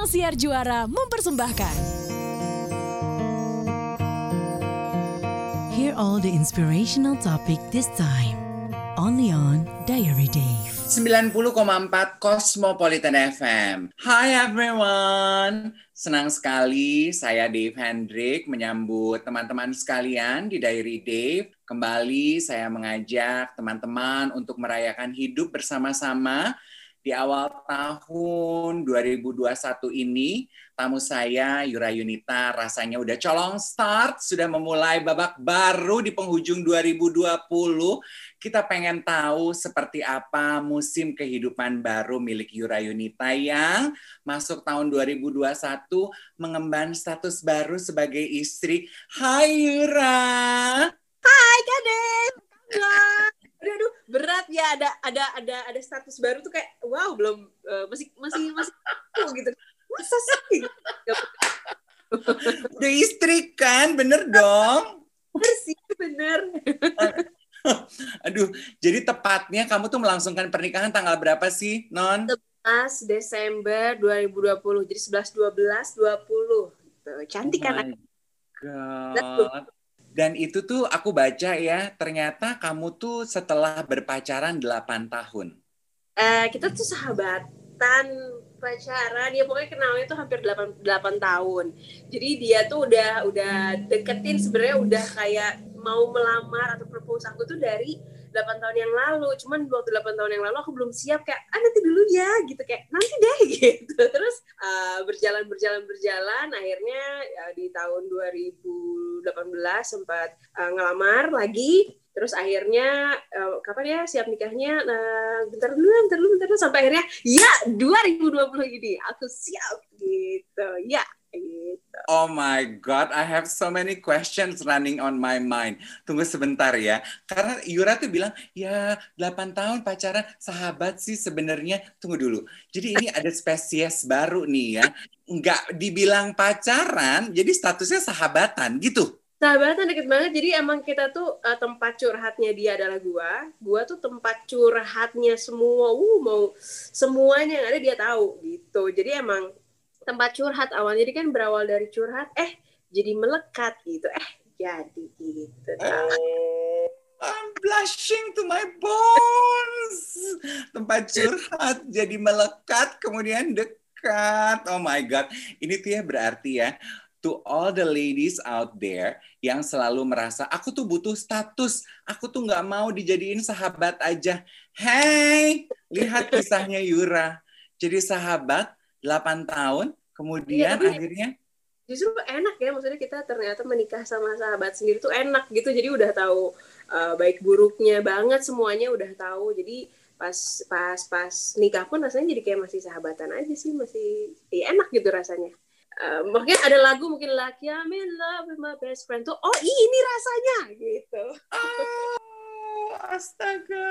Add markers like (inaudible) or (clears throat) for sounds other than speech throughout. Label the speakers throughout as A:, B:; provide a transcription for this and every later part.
A: Ruang Siar Juara mempersembahkan.
B: Hear all the inspirational topic this time. Only on Diary Dave.
C: 90,4 Cosmopolitan FM. Hi everyone. Senang sekali saya Dave Hendrik menyambut teman-teman sekalian di Diary Dave. Kembali saya mengajak teman-teman untuk merayakan hidup bersama-sama di awal tahun 2021 ini, tamu saya Yura Yunita rasanya udah colong start, sudah memulai babak baru di penghujung 2020. Kita pengen tahu seperti apa musim kehidupan baru milik Yura Yunita yang masuk tahun 2021 mengemban status baru sebagai istri. Hai Yura.
D: Hai Kadem. Aduh, aduh, berat ya ada ada ada ada status baru tuh kayak wow belum uh, masih masih masih oh, gitu. Masa sih? (laughs)
C: Udah istri kan bener dong.
D: Bener sih bener. (laughs)
C: Aduh jadi tepatnya kamu tuh melangsungkan pernikahan tanggal berapa sih non?
D: 11 Desember 2020 jadi 11 12 20 gitu. cantik
C: oh
D: kan
C: God. Dan itu tuh aku baca ya, ternyata kamu tuh setelah berpacaran 8 tahun.
D: Uh, kita tuh sahabatan pacaran ya pokoknya kenalnya tuh hampir 8, 8 tahun. Jadi dia tuh udah udah deketin sebenarnya udah kayak mau melamar atau propose aku tuh dari 8 tahun yang lalu. Cuman waktu 8 tahun yang lalu aku belum siap kayak ah nanti dulu ya gitu kayak nanti deh (laughs) gitu. Terus uh, berjalan berjalan berjalan akhirnya uh, di tahun 2018 sempat uh, ngelamar lagi terus akhirnya uh, kapan ya siap nikahnya nah bentar dulu bentar dulu bentar dulu sampai akhirnya ya 2020 ini aku siap gitu ya gitu.
C: Oh my God, I have so many questions running on my mind. Tunggu sebentar ya. Karena Yura tuh bilang, ya 8 tahun pacaran, sahabat sih sebenarnya. Tunggu dulu. Jadi ini ada spesies baru nih ya. Nggak dibilang pacaran, jadi statusnya sahabatan gitu.
D: Sahabatan deket banget, jadi emang kita tuh uh, tempat curhatnya dia adalah gua. Gua tuh tempat curhatnya semua, uh mau semuanya yang ada dia tahu gitu. Jadi emang tempat curhat. Awal jadi kan berawal dari curhat eh jadi melekat gitu. Eh jadi gitu
C: oh, I'm blushing to my bones. Tempat curhat jadi melekat kemudian dekat. Oh my god. Ini tuh ya berarti ya to all the ladies out there yang selalu merasa aku tuh butuh status, aku tuh nggak mau dijadiin sahabat aja. Hey, lihat kisahnya Yura. Jadi sahabat 8 tahun, kemudian iya, akhirnya
D: justru enak ya maksudnya kita ternyata menikah sama sahabat sendiri tuh enak gitu. Jadi udah tahu uh, baik buruknya banget semuanya udah tahu. Jadi pas pas pas nikah pun rasanya jadi kayak masih sahabatan aja sih masih ya enak gitu rasanya. Uh, mungkin ada lagu mungkin like I'm in love with my best friend tuh oh ini rasanya gitu.
C: Oh astaga.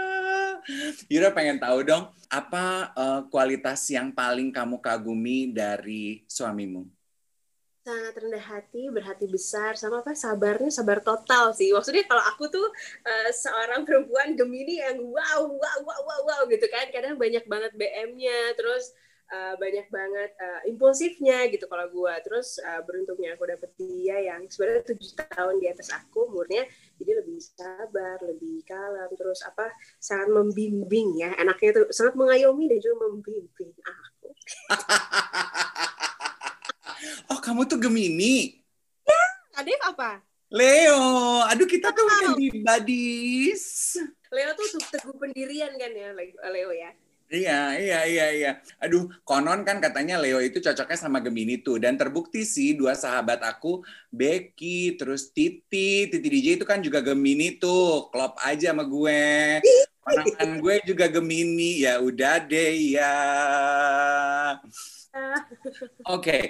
C: Yura pengen tahu dong, apa uh, kualitas yang paling kamu kagumi dari suamimu?
D: sangat rendah hati, berhati besar, sama apa sabarnya sabar total sih. Maksudnya kalau aku tuh uh, seorang perempuan Gemini yang wow wow wow wow wow gitu kan, kadang banyak banget BM-nya, terus uh, banyak banget uh, impulsifnya gitu kalau gue terus uh, beruntungnya aku dapet dia yang sebenarnya tujuh tahun di atas aku umurnya jadi lebih sabar lebih kalem terus apa sangat membimbing ya. Enaknya tuh sangat mengayomi dan juga membimbing aku. (laughs)
C: Oh kamu tuh gemini?
D: Ya Adif apa?
C: Leo. Aduh kita tuh udah di buddies
D: Leo tuh teguh pendirian kan ya Leo ya
C: Iya, iya, iya, iya. Aduh, konon kan katanya Leo itu cocoknya sama Gemini tuh. Dan terbukti sih dua sahabat aku, Becky, terus Titi. Titi DJ itu kan juga Gemini tuh. Klop aja sama gue. Ponakan gue juga Gemini. Ya udah deh ya. Oke. Okay.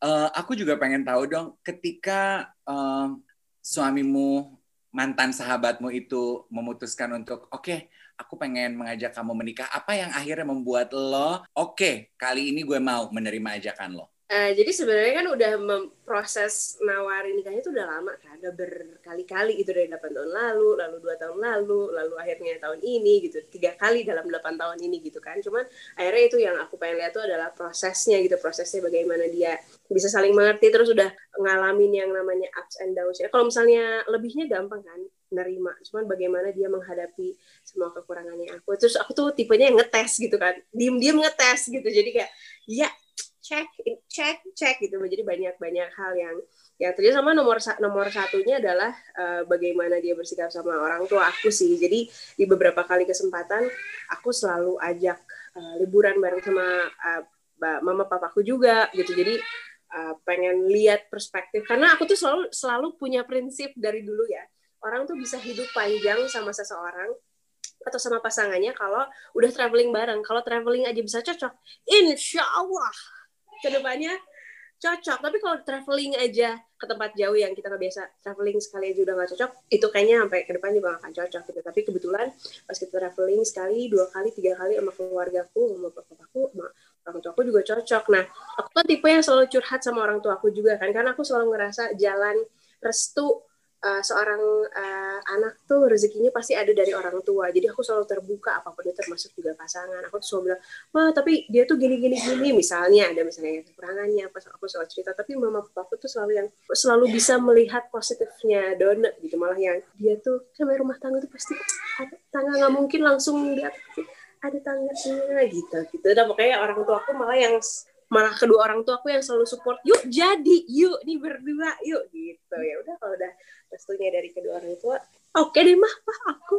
C: Uh, eh, aku juga pengen tahu dong, ketika uh, suamimu, mantan sahabatmu itu memutuskan untuk, oke, okay, aku pengen mengajak kamu menikah. Apa yang akhirnya membuat lo, oke, okay, kali ini gue mau menerima ajakan lo?
D: Uh, jadi sebenarnya kan udah proses nawarin nikahnya itu udah lama kan, udah berkali-kali gitu dari 8 tahun lalu, lalu dua tahun lalu, lalu akhirnya tahun ini gitu, tiga kali dalam 8 tahun ini gitu kan. Cuman akhirnya itu yang aku pengen lihat tuh adalah prosesnya gitu, prosesnya bagaimana dia bisa saling mengerti terus udah ngalamin yang namanya ups and downs. Ya kalau misalnya lebihnya gampang kan, nerima. Cuman bagaimana dia menghadapi semua kekurangannya aku. Terus aku tuh tipenya yang ngetes gitu kan. Diem diem ngetes gitu. Jadi kayak ya cek cek cek gitu. Jadi banyak banyak hal yang yang terjadi. Sama nomor nomor satunya adalah uh, bagaimana dia bersikap sama orang tua aku sih. Jadi di beberapa kali kesempatan aku selalu ajak uh, liburan bareng sama uh, mama papaku juga gitu. Jadi uh, pengen lihat perspektif. Karena aku tuh selalu selalu punya prinsip dari dulu ya orang tuh bisa hidup panjang sama seseorang atau sama pasangannya kalau udah traveling bareng. Kalau traveling aja bisa cocok insya Allah ke depannya cocok. Tapi kalau traveling aja ke tempat jauh yang kita nggak biasa traveling sekali aja udah nggak cocok itu kayaknya sampai ke depan juga gak akan cocok gitu. Tapi kebetulan pas kita traveling sekali dua kali tiga kali sama keluargaku sama papaku sama orang tua aku juga cocok. Nah aku kan tipe yang selalu curhat sama orang tua aku juga kan karena aku selalu ngerasa jalan restu uh, seorang uh, anak tuh rezekinya pasti ada dari orang tua. Jadi aku selalu terbuka apa pun itu termasuk juga pasangan. Aku tuh selalu bilang, "Wah, tapi dia tuh gini gini gini." Misalnya ada misalnya kekurangannya apa aku selalu cerita, tapi mama papa aku tuh selalu yang selalu bisa melihat positifnya Dona gitu. Malah yang dia tuh sampai rumah tangga tuh pasti ada tangga nggak mungkin langsung lihat ada tangganya gitu gitu. Dan pokoknya orang tua aku malah yang malah kedua orang tua aku yang selalu support yuk jadi yuk nih berdua yuk gitu ya udah kalau udah restunya dari kedua orang tua oke okay deh mah pak aku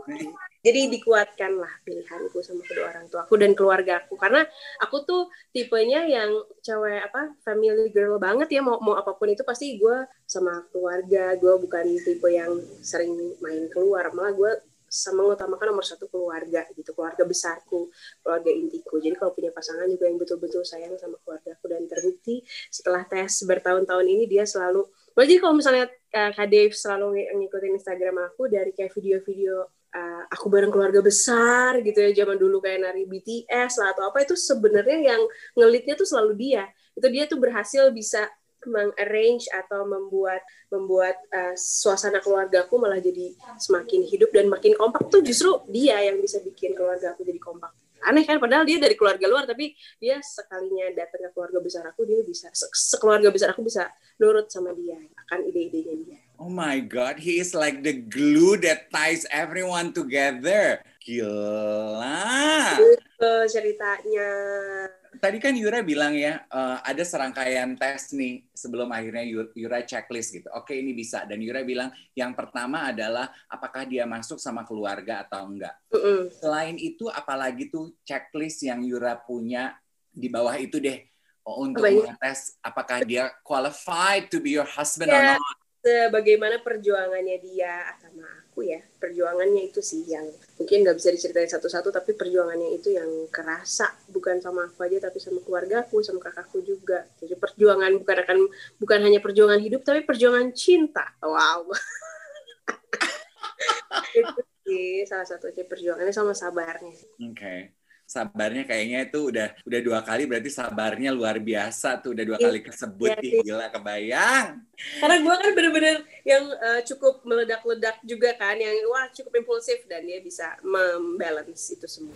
D: jadi dikuatkanlah pilihanku sama kedua orang tua aku dan keluarga aku. Karena aku tuh tipenya yang cewek apa family girl banget ya. Mau mau apa pun itu pasti gue sama keluarga gue bukan tipe yang sering main keluar. Malah gue sama mengutamakan nomor satu keluarga gitu keluarga besarku keluarga intiku. Jadi kalau punya pasangan juga yang betul-betul sayang sama keluarga aku. Dan terbukti setelah tes bertahun-tahun ini dia selalu jadi kalau misalnya uh, Kak Dave selalu ng ngikutin Instagram aku dari kayak video-video uh, aku bareng keluarga besar gitu ya zaman dulu kayak nari BTS lah atau apa itu sebenarnya yang ngelitnya tuh selalu dia. Itu dia tuh berhasil bisa mengarrange atau membuat membuat uh, suasana keluargaku malah jadi semakin hidup dan makin kompak. Tuh justru dia yang bisa bikin keluarga aku jadi kompak aneh kan padahal dia dari keluarga luar tapi dia sekalinya datang ke keluarga besar aku dia bisa se sekeluarga besar aku bisa nurut sama dia akan ide-idenya dia
C: Oh my God, he is like the glue that ties everyone together. Gila.
D: Itu ceritanya
C: tadi kan Yura bilang ya uh, ada serangkaian tes nih sebelum akhirnya Yura checklist gitu. Oke ini bisa dan Yura bilang yang pertama adalah apakah dia masuk sama keluarga atau enggak. Uh -uh. Selain itu apalagi tuh checklist yang Yura punya di bawah itu deh oh, untuk mengetes apakah dia qualified to be your husband yeah. or not.
D: Bagaimana perjuangannya dia sama aku ya perjuangannya itu sih yang mungkin nggak bisa diceritain satu-satu tapi perjuangannya itu yang kerasa bukan sama aku aja tapi sama keluarga aku sama kakakku juga. Jadi perjuangan bukan akan bukan hanya perjuangan hidup tapi perjuangan cinta. Wow. (laughs) Itu sih salah satu perjuangannya sama sabarnya.
C: Oke. okay sabarnya kayaknya itu udah udah dua kali berarti sabarnya luar biasa tuh udah dua kali iya, kesebut ya, gila kebayang.
D: Karena gue kan bener-bener yang uh, cukup meledak-ledak juga kan yang wah cukup impulsif dan dia bisa membalance itu semua.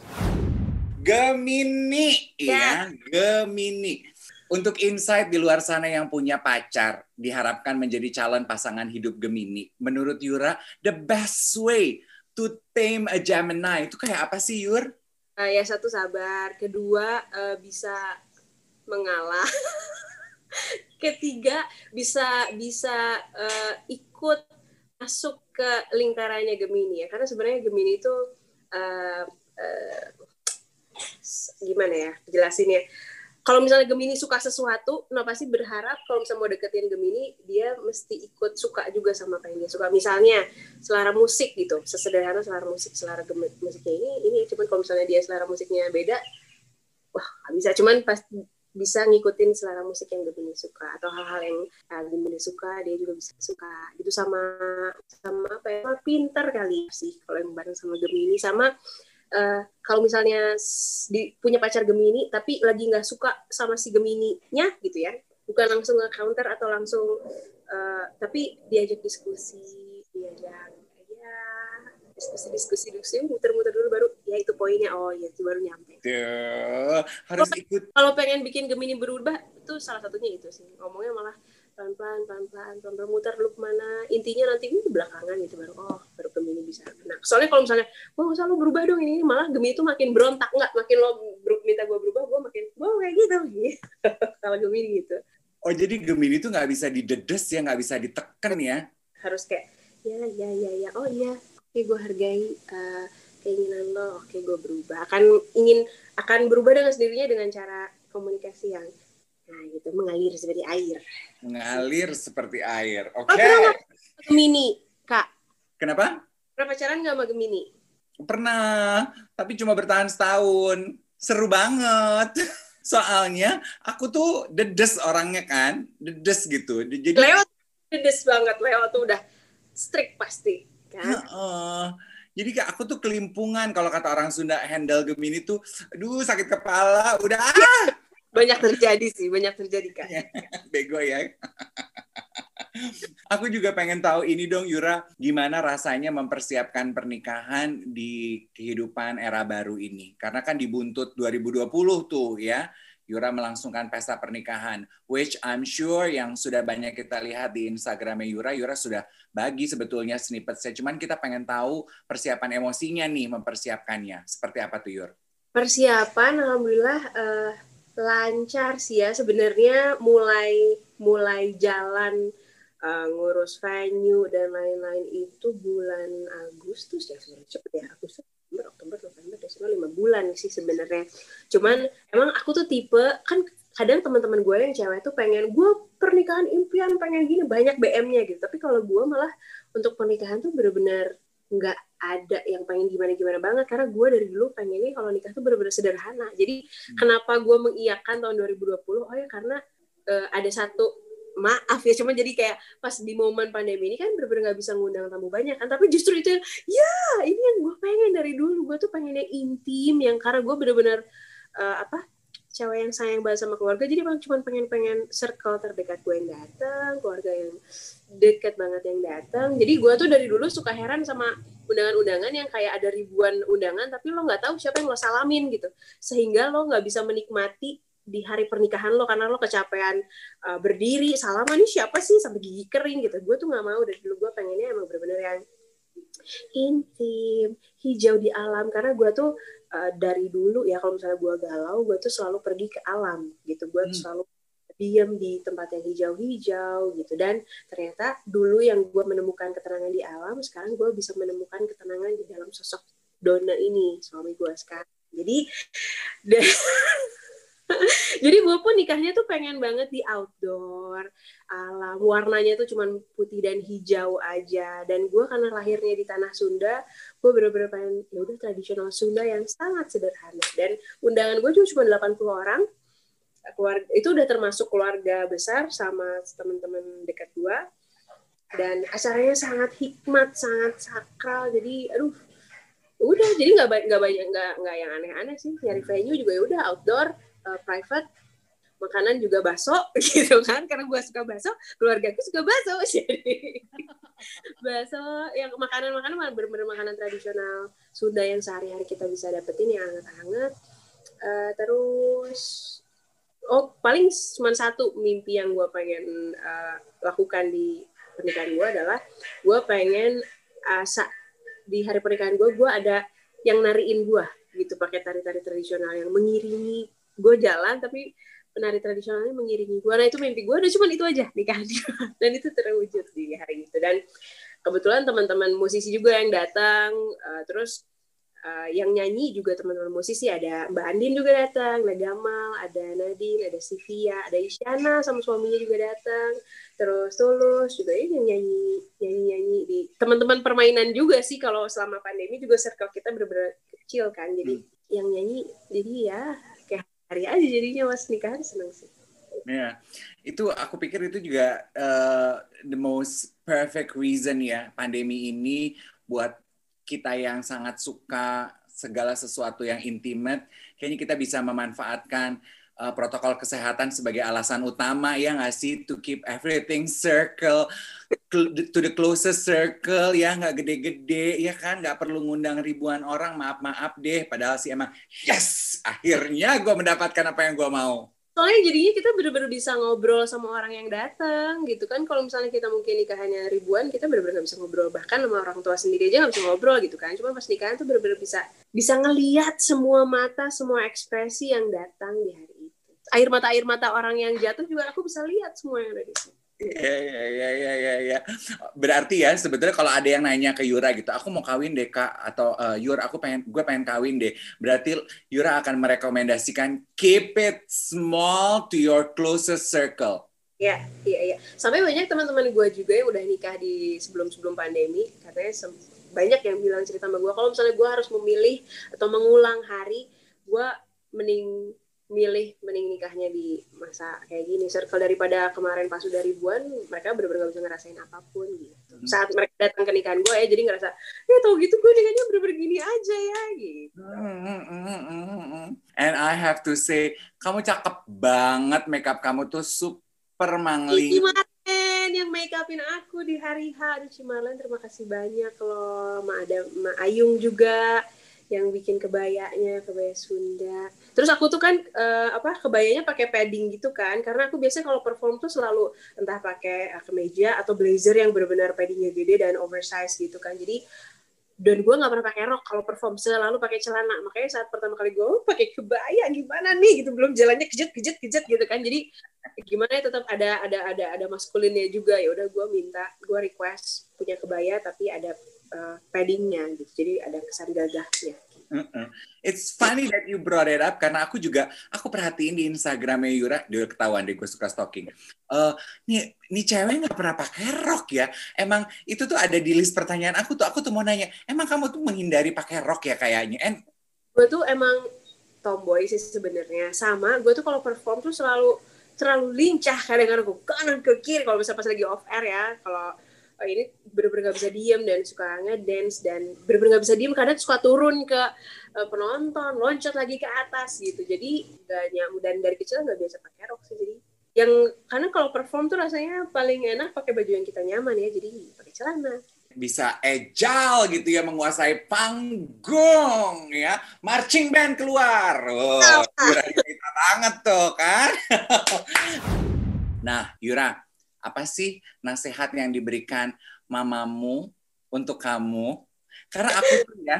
C: Gemini ya, ya. Gemini. Untuk insight di luar sana yang punya pacar diharapkan menjadi calon pasangan hidup Gemini. Menurut Yura the best way to tame a Gemini itu kayak apa sih Yur?
D: Uh, ya satu sabar. Kedua uh, bisa mengalah. (laughs) Ketiga bisa bisa uh, ikut masuk ke lingkarannya Gemini ya. Karena sebenarnya Gemini itu uh, uh, gimana ya jelasinnya kalau misalnya Gemini suka sesuatu, nah pasti berharap kalau misalnya mau deketin Gemini, dia mesti ikut suka juga sama apa yang dia suka. Misalnya selera musik gitu, sesederhana selera musik, selera musiknya ini, ini. Cuman kalau misalnya dia selera musiknya beda, wah bisa. Cuman pas bisa ngikutin selera musik yang Gemini suka atau hal-hal yang uh, Gemini suka dia juga bisa suka. Itu sama sama apa ya? Pinter kali sih kalau yang bareng sama Gemini. Sama uh, kalau misalnya di, punya pacar Gemini tapi lagi nggak suka sama si Gemini-nya gitu ya. Bukan langsung nge counter atau langsung uh, tapi diajak diskusi diajak ya diskusi diskusi diskusi muter-muter dulu baru ya itu poinnya. Oh ya itu baru nyampe.
C: Duh, harus ikut.
D: kalau pengen bikin Gemini berubah itu salah satunya itu sih. Ngomongnya malah pelan-pelan pelan-pelan pelan-pelan muter lu ke mana. Intinya nanti ini belakangan gitu baru oh baru Gemini bisa nah soalnya kalau misalnya oh usah lo berubah dong ini? Malah Gemini itu makin berontak nggak makin lo minta gue berubah gue makin gue kayak gitu. (laughs) Gitu kalau Gemini gitu.
C: Oh jadi Gemini itu nggak bisa didedes ya nggak bisa ditekan ya?
D: Harus kayak ya ya ya ya oh iya oke gue hargai uh, keinginan lo oke gue berubah. Akan ingin akan berubah dengan sendirinya dengan cara komunikasi yang Nah, gitu mengalir seperti air.
C: Mengalir seperti air. Oke. Okay. Oh,
D: Gemini, Kak.
C: Kenapa?
D: Pernah pacaran nggak sama Gemini?
C: Pernah, tapi cuma bertahan setahun. Seru banget. (laughs) Soalnya aku tuh dedes orangnya kan, dedes gitu. Jadi
D: Leo dedes banget, Leo tuh udah strict pasti. Kan?
C: Uh, jadi kayak aku tuh kelimpungan kalau kata orang Sunda handle Gemini tuh, aduh sakit kepala, udah ah
D: banyak terjadi sih, banyak terjadi kan.
C: Bego ya. (laughs) Aku juga pengen tahu ini dong Yura, gimana rasanya mempersiapkan pernikahan di kehidupan era baru ini? Karena kan dibuntut 2020 tuh ya, Yura melangsungkan pesta pernikahan, which I'm sure yang sudah banyak kita lihat di Instagramnya Yura, Yura sudah bagi sebetulnya snippet saya. Cuman kita pengen tahu persiapan emosinya nih mempersiapkannya. Seperti apa tuh Yur?
D: Persiapan, alhamdulillah uh, lancar sih ya. Sebenarnya mulai mulai jalan uh, ngurus venue dan lain-lain itu bulan Agustus ya sebenarnya cepet ya Agustus September Oktober November Desember lima bulan sih sebenarnya. Cuman emang aku tuh tipe kan kadang teman-teman gue yang cewek tuh pengen gue pernikahan impian pengen gini banyak BM-nya gitu. Tapi kalau gue malah untuk pernikahan tuh bener-bener nggak ada yang pengen gimana-gimana banget karena gue dari dulu pengennya kalau nikah tuh bener-bener sederhana. Jadi hmm. kenapa gue mengiyakan tahun 2020 oh ya karena uh, ada satu maaf ya cuma jadi kayak pas di momen pandemi ini kan bener-bener nggak bisa ngundang tamu banyak kan tapi justru itu ya ini yang gue pengen dari dulu. Gue tuh pengennya intim yang karena gue bener-bener uh, apa cewek yang sayang banget sama keluarga jadi bang cuma pengen-pengen circle terdekat gue yang datang keluarga yang deket banget yang datang jadi gue tuh dari dulu suka heran sama undangan-undangan yang kayak ada ribuan undangan tapi lo nggak tahu siapa yang lo salamin gitu. Sehingga lo nggak bisa menikmati di hari pernikahan lo karena lo kecapean uh, berdiri salaman ini siapa sih? sampai gigi kering gitu. Gue tuh nggak mau dari dulu gue pengennya emang bener-bener yang intim hijau di alam. Karena gue tuh uh, dari dulu ya kalau misalnya gue galau gue tuh selalu pergi ke alam gitu. Gue hmm. selalu diem di tempat yang hijau-hijau gitu. Dan ternyata dulu yang gue menemukan ketenangan di alam sekarang gue bisa menemukan ketenangan di dalam sosok Dona ini suami gue sekarang. Jadi (laughs) jadi gue pun nikahnya tuh pengen banget di outdoor alam. Warnanya tuh cuman putih dan hijau aja. Dan gue karena lahirnya di tanah Sunda gue bener-bener pengen ya udah tradisional Sunda yang sangat sederhana. Dan undangan gue cuma 80 orang. Keluarga itu udah termasuk keluarga besar sama teman-teman dekat gue dan acaranya sangat hikmat sangat sakral. Jadi aduh udah. Jadi nggak nggak banyak nggak yang aneh-aneh sih. Nyari venue juga ya udah outdoor uh, private makanan juga bakso (laughs) gitu kan. Karena gue suka bakso keluarga gue suka bakso. (laughs) Jadi bakso yang makanan-makanan bener-bener makanan tradisional Sunda yang sehari-hari kita bisa dapetin yang hangat-hangat. Uh, terus oh paling cuma satu mimpi yang gue pengen uh, lakukan di pernikahan gue adalah gue pengen uh, di hari pernikahan gue gue ada yang nariin gue gitu. Pakai tari-tari tradisional yang mengiringi gue jalan tapi penari tradisionalnya mengiringi gue nah itu mimpi gue udah cuma itu aja nikah (laughs) dan itu terwujud di hari itu. Dan kebetulan teman-teman musisi juga yang datang uh, terus uh, yang nyanyi juga teman-teman musisi. Ada Mbak Andin juga datang, ada Gamal, ada Nadine, ada Sivia, ada Isyana sama suaminya juga datang, terus Tulus juga ya yang nyanyi nyanyi nyanyi di teman-teman permainan juga sih. Kalau selama pandemi juga circle kita benar-benar kecil kan. Jadi hmm. yang nyanyi jadi ya hari aja jadinya mas nikahan seneng sih.
C: Ya, itu aku pikir itu juga uh, the most perfect reason ya pandemi ini buat kita yang sangat suka segala sesuatu yang intimate, kayaknya kita bisa memanfaatkan uh, protokol kesehatan sebagai alasan utama ya nggak sih? To keep everything circle to the closest circle ya nggak gede-gede ya kan? Nggak perlu ngundang ribuan orang maaf maaf deh. Padahal sih emang yes akhirnya gue mendapatkan apa yang gue mau.
D: Soalnya jadinya kita bener-bener bisa ngobrol sama orang yang datang gitu kan? Kalau misalnya kita mungkin nikahannya ribuan kita bener-bener gak bisa ngobrol. Bahkan sama orang tua sendiri aja gak bisa ngobrol gitu kan? Cuma pas nikahan tuh bener-bener bisa bisa ngeliat semua mata semua ekspresi yang datang di hari air mata air mata orang yang jatuh juga aku bisa lihat semua yang ada di situ
C: Iya, iya, iya, iya, iya. Ya. Berarti ya sebetulnya kalau ada yang nanya ke Yura gitu, aku mau kawin deh kak, atau uh, Yura aku pengen, gue pengen kawin deh. Berarti Yura akan merekomendasikan keep it small to your closest circle.
D: Iya, iya, iya. Sampai banyak teman-teman gue juga yang udah nikah di sebelum-sebelum pandemi, katanya banyak yang bilang cerita sama gue, kalau misalnya gue harus memilih atau mengulang hari, gue mending milih mending nikahnya di masa kayak gini. Circle daripada kemarin pas udah ribuan mereka bener-bener gak bisa ngerasain apa pun gitu. Hmm. saat mereka datang ke nikahan gue ya jadi ngerasa ya tau gitu gue nikahnya bener-bener gini aja ya gitu. Hmm,
C: hmm, and I have to say kamu cakep banget makeup kamu tuh super mangling
D: Cimalen yang make upin aku di hari H. Aduh Cimalen terima kasih banyak loh. Ma ada Ma Ayung juga yang bikin kebayanya kebaya Sunda. Terus aku tuh kan uh, apa kebayanya pakai padding gitu kan. Karena aku biasanya kalau perform tuh selalu entah pakai uh, kemeja atau blazer yang benar-benar paddingnya gede dan oversize gitu kan. Jadi dan gue nggak pernah pakai rok. Kalau perform selalu pakai celana. Makanya saat pertama kali gue oh, pakai kebaya gimana nih? Gitu belum jalannya kejet kejet kejet gitu kan. Jadi gimana ya tetap ada ada ada ada maskulinnya juga. Ya udah gue minta gue request punya kebaya tapi ada uh, paddingnya gitu jadi ada kesan gagahnya
C: It's funny that you brought it up karena aku juga aku perhatiin di Instagramnya Yura dia ketahuan deh gue suka stalking. Uh, nih nih cewek nggak pernah pakai rok ya. Emang itu tuh ada di list pertanyaan aku tuh. Aku tuh mau nanya, emang kamu tuh menghindari pakai rok ya kayaknya? And
D: gue tuh emang tomboy sih sebenarnya. Sama, gue tuh kalau perform tuh selalu terlalu lincah kadang-kadang gue kanan ke kiri kalau misalnya pas lagi off air ya. Kalau oh, ini bener-bener gak bisa diem dan suka ngedance dan bener-bener gak bisa diem kadang suka turun ke uh, penonton loncat lagi ke atas gitu. Jadi gak nyamuk dan dari kecil nggak biasa pakai rok sih jadi yang karena kalau perform tuh rasanya paling enak pakai baju yang kita nyaman ya jadi pakai celana.
C: Bisa agile gitu ya menguasai panggung ya. Marching band keluar. Oh, Yura kita banget tuh kan? (laughs) Nah Yura apa sih nasihat yang diberikan mamamu untuk kamu? Karena aku tuh ya,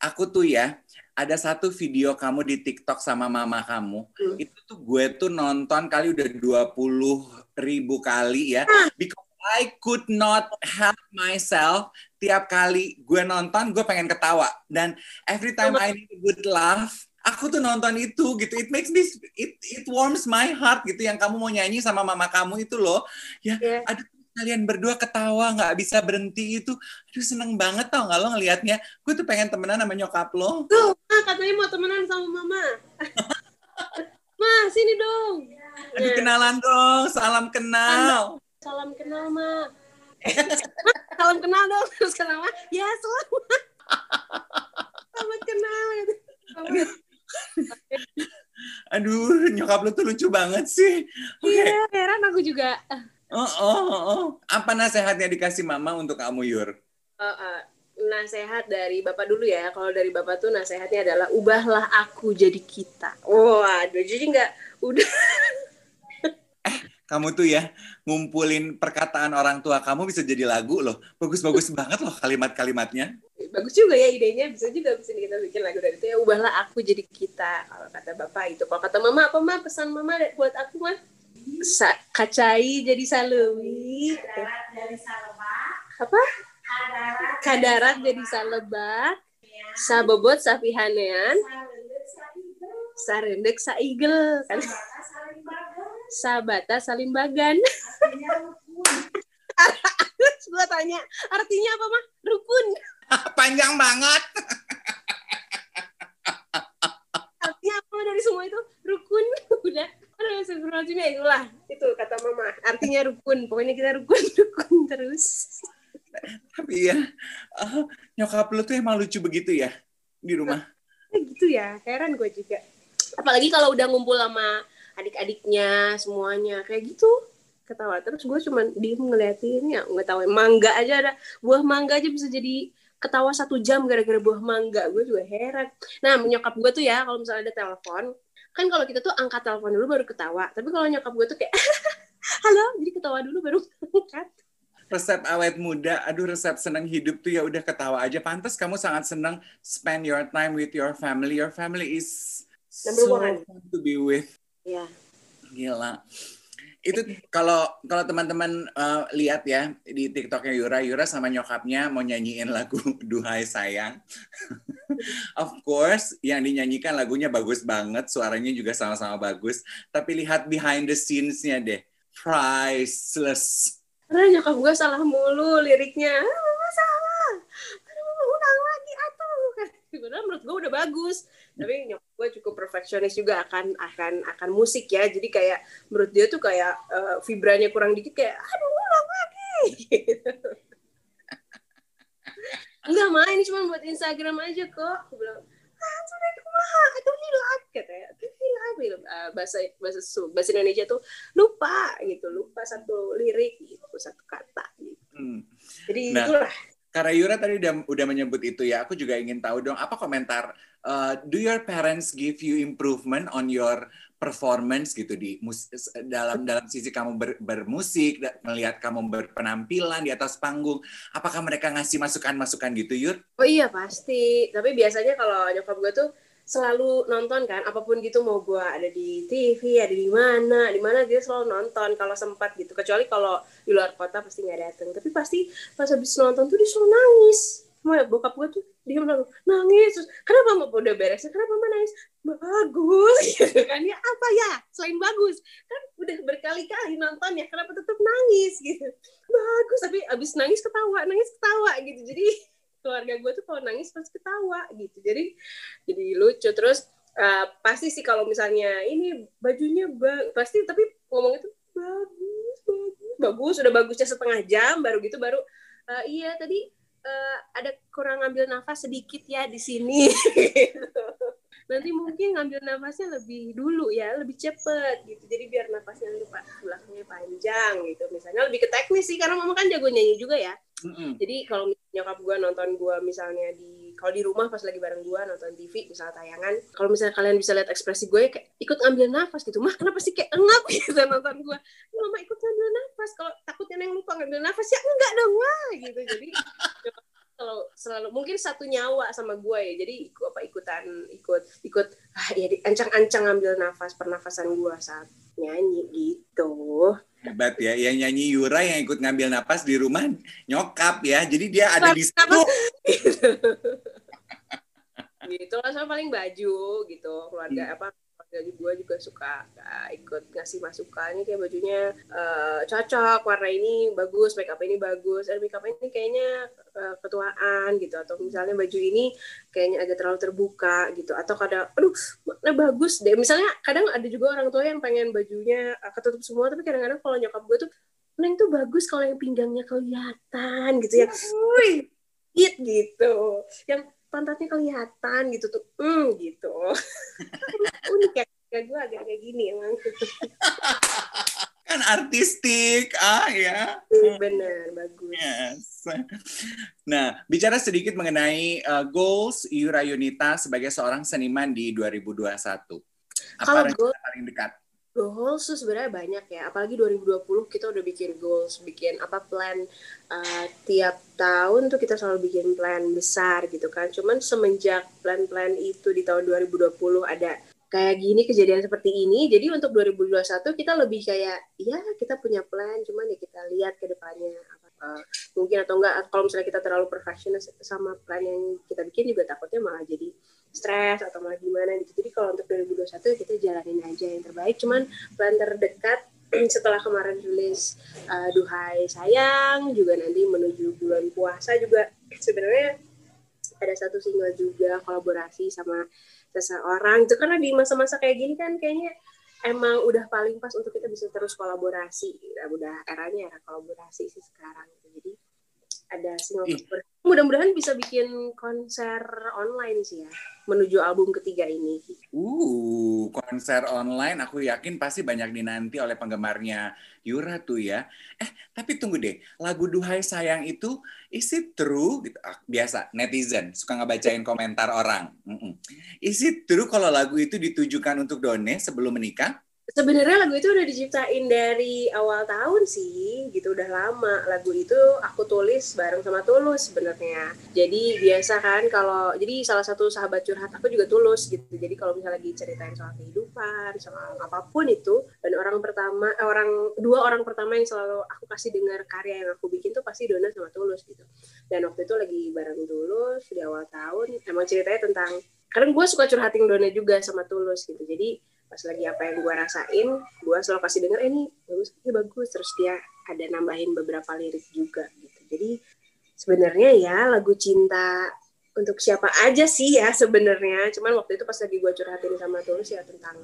C: aku tuh ya, ada satu video kamu di TikTok sama mama kamu. Hmm. Itu tuh gue tuh nonton kali udah 20 ribu kali ya. Ah. Because I could not help myself. Tiap kali gue nonton, gue pengen ketawa. Dan every time I need a good laugh, aku tuh nonton itu gitu. It makes me it it warms my heart gitu yang kamu mau nyanyi sama mama kamu itu loh. Ya yeah. aduh kalian berdua ketawa nggak bisa berhenti itu. Aduh seneng banget tau nggak lo ngelihatnya? Gue tuh pengen temenan sama nyokap lo.
D: Tuh ma katanya mau temenan sama mama. (laughs) Ma sini dong.
C: Aduh yeah. kenalan dong. Salam kenal.
D: Salam kenal (laughs) ma. Salam kenal dong. (laughs) Terus kenal ma. Ya selamat selamat kenal
C: Aduh, nyokap lu tuh lucu banget sih.
D: Okay. Iya, heran aku juga.
C: Oh, oh, oh. Apa nasihatnya dikasih mama untuk kamu, Yur?
D: Uh, uh, nasihat dari bapak dulu ya. Kalau dari bapak tuh nasihatnya adalah ubahlah aku jadi kita. Waduh, jadi nggak udah. (laughs)
C: eh, kamu tuh ya ngumpulin perkataan orang tua kamu bisa jadi lagu loh. Bagus-bagus banget loh kalimat-kalimatnya
D: bagus juga ya idenya. Bisa juga bisa kita bikin lagu dari itu ya. Ubahlah aku jadi kita. Kalau kata bapak itu. Kalau kata mama apa mah? Pesan mama buat aku mah? Sa kacai jadi salumi.
E: Kadarat salebak.
D: Apa?
E: Kadarat,
D: kadarat jadi salebak. ya. sabobot sapihanean sarendek saigel kan sabata salimbagan (laughs) gue tanya artinya apa mah? Rukun (laughs)
C: Panjang banget.
D: Artinya apa dari semua itu? Rukun. (laughs) Udah. Astagfirullahaladzim ya itulah. Itu kata mama. Artinya rukun. Pokoknya kita rukun. (laughs) Rukun terus.
C: Tapi ya, uh, nyokap lu tuh emang lucu begitu ya di rumah.
D: gitu ya. Heran gue juga. Apalagi kalau udah ngumpul sama adik-adiknya semuanya kayak gitu ketawa terus gue cuman diem ngeliatin ya nggak tahu mangga aja ada buah mangga aja bisa jadi ketawa satu jam gara-gara buah mangga gue juga heran nah nyokap gue tuh ya kalau misalnya ada telepon kan kalau kita tuh angkat telepon dulu baru ketawa tapi kalau nyokap gue tuh kayak (laughs) halo jadi ketawa dulu baru angkat
C: resep awet muda, aduh resep senang hidup tuh ya udah ketawa aja. Pantas kamu sangat senang spend your time with your family. Your family is
D: Number
C: so
D: one.
C: fun to be with.
D: ya
C: Gila. Itu kalau kalau teman-teman uh, lihat ya di TikToknya Yura, Yura sama nyokapnya mau nyanyiin lagu (laughs) Duhai Sayang. (laughs) of course, yang dinyanyikan lagunya bagus banget, suaranya juga sama-sama bagus. Tapi lihat behind the scenes-nya deh, priceless.
D: karena nyokap gue salah mulu liriknya ah, aduh mama ulang lagi atuh sebenarnya menurut gue udah bagus tapi nyokap gue cukup perfeksionis juga akan akan akan musik ya jadi kayak menurut dia tuh kayak eh, vibranya kurang dikit kayak aduh ulang lagi gitu. (laughs) enggak mah ini cuma buat Instagram aja kok aku bilang ah sudah kumaha aduh hilang katanya aduh hilang. Ah, bahasa bahasa bahasa Indonesia tuh lupa gitu lupa satu lirik gitu satu kata gitu
C: Hmm.
D: jadi
C: Nah.
D: itulah
C: Karena Yura tadi udah udah menyebut itu ya, aku juga ingin tahu dong apa komentar. uh, do your parents give you improvement on your performance gitu di dalam dalam sisi kamu ber- bermusik, melihat kamu berpenampilan di atas panggung, apakah mereka ngasih masukan-masukan gitu, Yur?
D: oh iya pasti tapi biasanya kalau nyokap gue tuh selalu nonton kan apa pun gitu mau gue ada di TV ada di mana di mana dia selalu nonton kalau sempat gitu. Kecuali kalau di luar kota pasti nggak datang tapi pasti pas habis nonton tuh dia selalu nangis. Mau bokap gue tuh dia bilang nangis. Terus kenapa mau udah beres? Kenapa mama nangis? Bagus. (laughs) Gitu kan. Ya apa ya? Selain bagus. Kan udah berkali-kali nonton ya kenapa tetap nangis? Gitu. Bagus. Tapi abis nangis ketawa nangis ketawa gitu. Jadi keluarga gue tuh kalau nangis pasti ketawa gitu. Jadi jadi lucu. Terus eh, pasti sih kalau misalnya ini bajunya ba- pasti tapi ngomong itu bagus bagus bagus. Udah bagusnya setengah jam baru gitu baru eh, iya tadi eh, ada kurang ngambil nafas sedikit ya di sini. (laughs) Nanti mungkin ngambil nafasnya lebih dulu ya lebih cepet gitu. Jadi biar nafasnya lupa belakangnya panjang gitu. Misalnya lebih ke teknis sih karena mama kan jago nyanyi juga ya.
C: Mm-mm.
D: jadi kalau nyokap gue nonton gue misalnya di kalau di rumah pas lagi bareng gue nonton TV misalnya tayangan. Kalau misalnya kalian bisa lihat ekspresi gue kayak ikut ambil nafas gitu. Mah kenapa sih kayak engap (laughs) gitu nonton gue mama ikut ngambil nafas kalau takutnya neng lupa ngambil nafas ya enggak dong wah gitu. Jadi (laughs) kalau selalu mungkin satu nyawa sama gue ya. Jadi ikut apa ikutan ikut ikut ah ya ancang-ancang ngambil nafas pernafasan gue saat nyanyi gitu
C: Hebat ya, yang nyanyi Yura yang ikut ngambil napas di rumah nyokap ya, jadi dia ada di situ.
D: Gitu. Lah sama paling baju gitu keluarga apa keluarga gue juga suka uh, ikut ngasih masukannya kayak bajunya uh, cocok warna ini bagus make up ini bagus dan make up ini kayaknya uh, ketuaan gitu atau misalnya baju ini kayaknya agak terlalu terbuka gitu atau kadang aduh mana bagus deh misalnya kadang ada juga orang tua yang pengen bajunya uh, ketutup semua tapi kadang-kadang kalau nyokap gue tuh Neng tuh bagus kalau yang pinggangnya kelihatan gitu ya. Wih, gitu. Yang pantatnya kelihatan gitu tuh. Hmm, gitu. (laughs) Unik ya. Kayak gue agak kayak gini emang. (laughs)
C: Kan artistik, ah ya.
D: Bener, bagus.
C: Yes. Nah, bicara sedikit mengenai uh, goals Yura Yunita sebagai seorang seniman di 2021. Apa
D: Kalau goal-
C: paling dekat?
D: Goals tuh sebenarnya banyak ya. Apalagi 2020 kita udah bikin goals, bikin apa plan uh, tiap tahun tuh kita selalu bikin plan besar gitu kan. Cuman semenjak plan-plan itu di tahun 2020 ada kayak gini kejadian seperti ini. Jadi untuk 2021 kita lebih kayak ya kita punya plan, cuman ya kita lihat ke depannya uh, mungkin atau enggak kalau misalnya kita terlalu perfectionist sama plan yang kita bikin juga takutnya malah jadi stres atau malah gimana gitu. Jadi kalau untuk 2021 ya kita jalanin aja yang terbaik. Cuman plan terdekat (clears throat) setelah kemarin rilis uh, Duhai Sayang juga nanti menuju bulan puasa juga (clears throat) sebenarnya ada satu single juga kolaborasi sama seseorang itu karena di masa-masa kayak gini kan kayaknya emang udah paling pas untuk kita bisa terus kolaborasi udah, udah eranya era kolaborasi sih sekarang. Jadi ada single. Mudah-mudahan bisa bikin konser online sih ya menuju album ketiga ini.
C: Uh, konser online aku yakin pasti banyak dinanti oleh penggemarnya Yura tuh ya. Eh, tapi tunggu deh. Lagu Duhai Sayang itu is it true? Gitu. Ah, biasa netizen suka ngebacain komentar orang. Mm-mm. Is it true kalau lagu itu ditujukan untuk Done sebelum menikah?
D: Sebenarnya lagu itu udah diciptain dari awal tahun sih, gitu udah lama. Lagu itu aku tulis bareng sama Tulus sebenarnya. Jadi biasa kan kalau jadi salah satu sahabat curhat aku juga Tulus gitu. Jadi kalau misalnya lagi ceritain soal kehidupan, soal apa pun itu, dan orang pertama eh, orang dua orang pertama yang selalu aku kasih dengar karya yang aku bikin tuh pasti Dona sama Tulus gitu. Dan waktu itu lagi bareng Tulus di awal tahun, emang ceritanya tentang karena gue suka curhatin Dona juga sama Tulus gitu. Jadi pas lagi apa yang gue rasain gue selalu kasih denger eh, ini bagus ini bagus. Terus dia ada nambahin beberapa lirik juga gitu. Jadi sebenarnya ya lagu cinta untuk siapa aja sih ya sebenarnya. Cuman waktu itu pas lagi gue curhatin sama Tulus ya tentang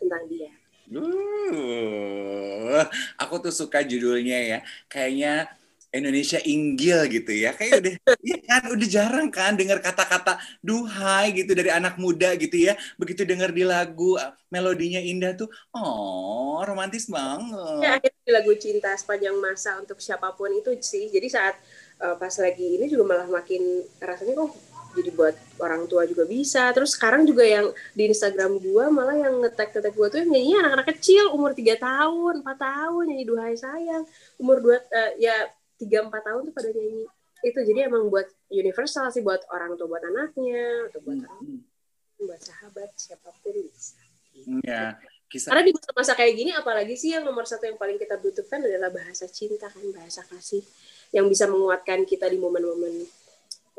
D: tentang dia.
C: Uh, aku tuh suka judulnya ya. Kayaknya Indonesia Inggil gitu ya. Kayak udah ya kan udah jarang kan dengar kata-kata duhai gitu dari anak muda gitu ya. Begitu dengar di lagu melodinya indah tuh, oh romantis banget.
D: ya akhirnya di lagu cinta sepanjang masa untuk siapa pun itu sih jadi saat uh, pas lagi ini juga malah makin rasanya kok jadi buat orang tua juga bisa terus sekarang juga yang di Instagram gua malah yang ngetek ngetek gua tuh yang nyanyi anak-anak kecil umur 3 tahun 4 tahun nyanyi duhai sayang umur dua uh, ya tiga empat tahun tuh pada nyanyi. Itu jadi emang buat universal sih buat orang tua buat anaknya atau buat orang buat sahabat siapa pun bisa.
C: Ya, kisah
D: karena di masa-masa kayak gini apalagi sih yang nomor satu yang paling kita butuhkan adalah bahasa cinta kan bahasa kasih yang bisa menguatkan kita di momen-momen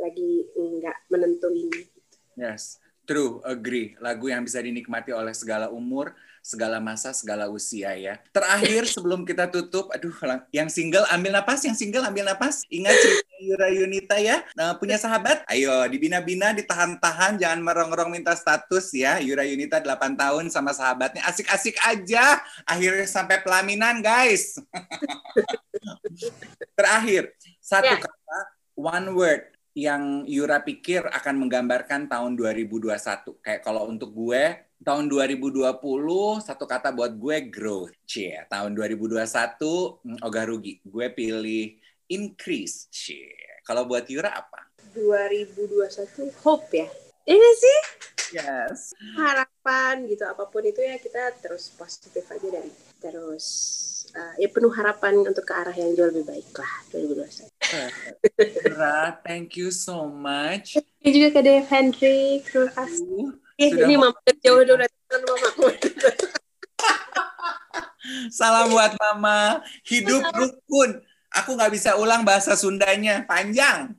D: lagi nggak menentu ini
C: Yes, true, agree. Lagu yang bisa dinikmati oleh segala umur, segala masa, segala usia ya. Terakhir (laughs) sebelum kita tutup, aduh, yang single ambil napas, yang single ambil napas. Ingat cerita Yura Yunita ya, nah, punya sahabat? Ayo, dibina-bina, ditahan-tahan, jangan merongrong minta status ya. Yura Yunita 8 tahun sama sahabatnya, asik-asik aja. Akhirnya sampai pelaminan guys. (laughs) Terakhir, satu
D: Ya.
C: kata, one word yang Yura pikir akan menggambarkan tahun 2021. Kayak kalau untuk gue, tahun 2020 satu kata buat gue growth. Cie, tahun 2021 mm, ogah rugi. Gue pilih increase. Cie. Kalau buat Yura apa?
D: 2021 hope ya ini sih
C: Yes.
D: harapan gitu apa pun itu ya kita terus positif aja dan terus uh, ya penuh harapan untuk ke arah yang jauh lebih baik lah 2021 (laughs)
C: Yura, thank you so much.
D: ini juga ke Dave Hendrik terima kasih Eh,
C: Sudah
D: ini mama jauh dulu kan mamaku
C: Salam buat Mama. Hidup rukun. Aku nggak bisa ulang bahasa Sundanya. Panjang.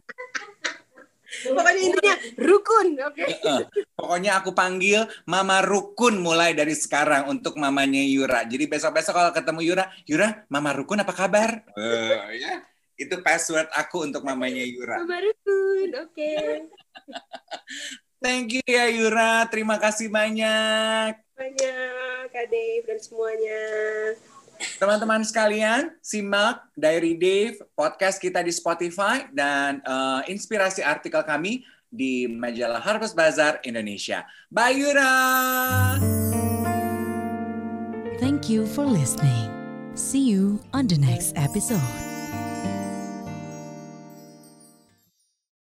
D: pokoknya intinya rukun oke
C: Heeh. Pokoknya aku panggil Mama Rukun mulai dari sekarang untuk mamanya Yura. Jadi besok-besok kalau ketemu Yura, Yura, Mama Rukun apa kabar? Eh, ya. Itu password aku untuk mamanya Yura.
D: Mama rukun oke (laughs)
C: Thank you ya Yura, terima kasih banyak.
D: banyak Kak Dave dan semuanya
C: Teman-teman sekalian, simak Diary Dave podcast kita di Spotify dan eh, inspirasi artikel kami di majalah Harvest Bazaar Indonesia. Bye Yura.
B: Thank you for listening. See you on the next episode.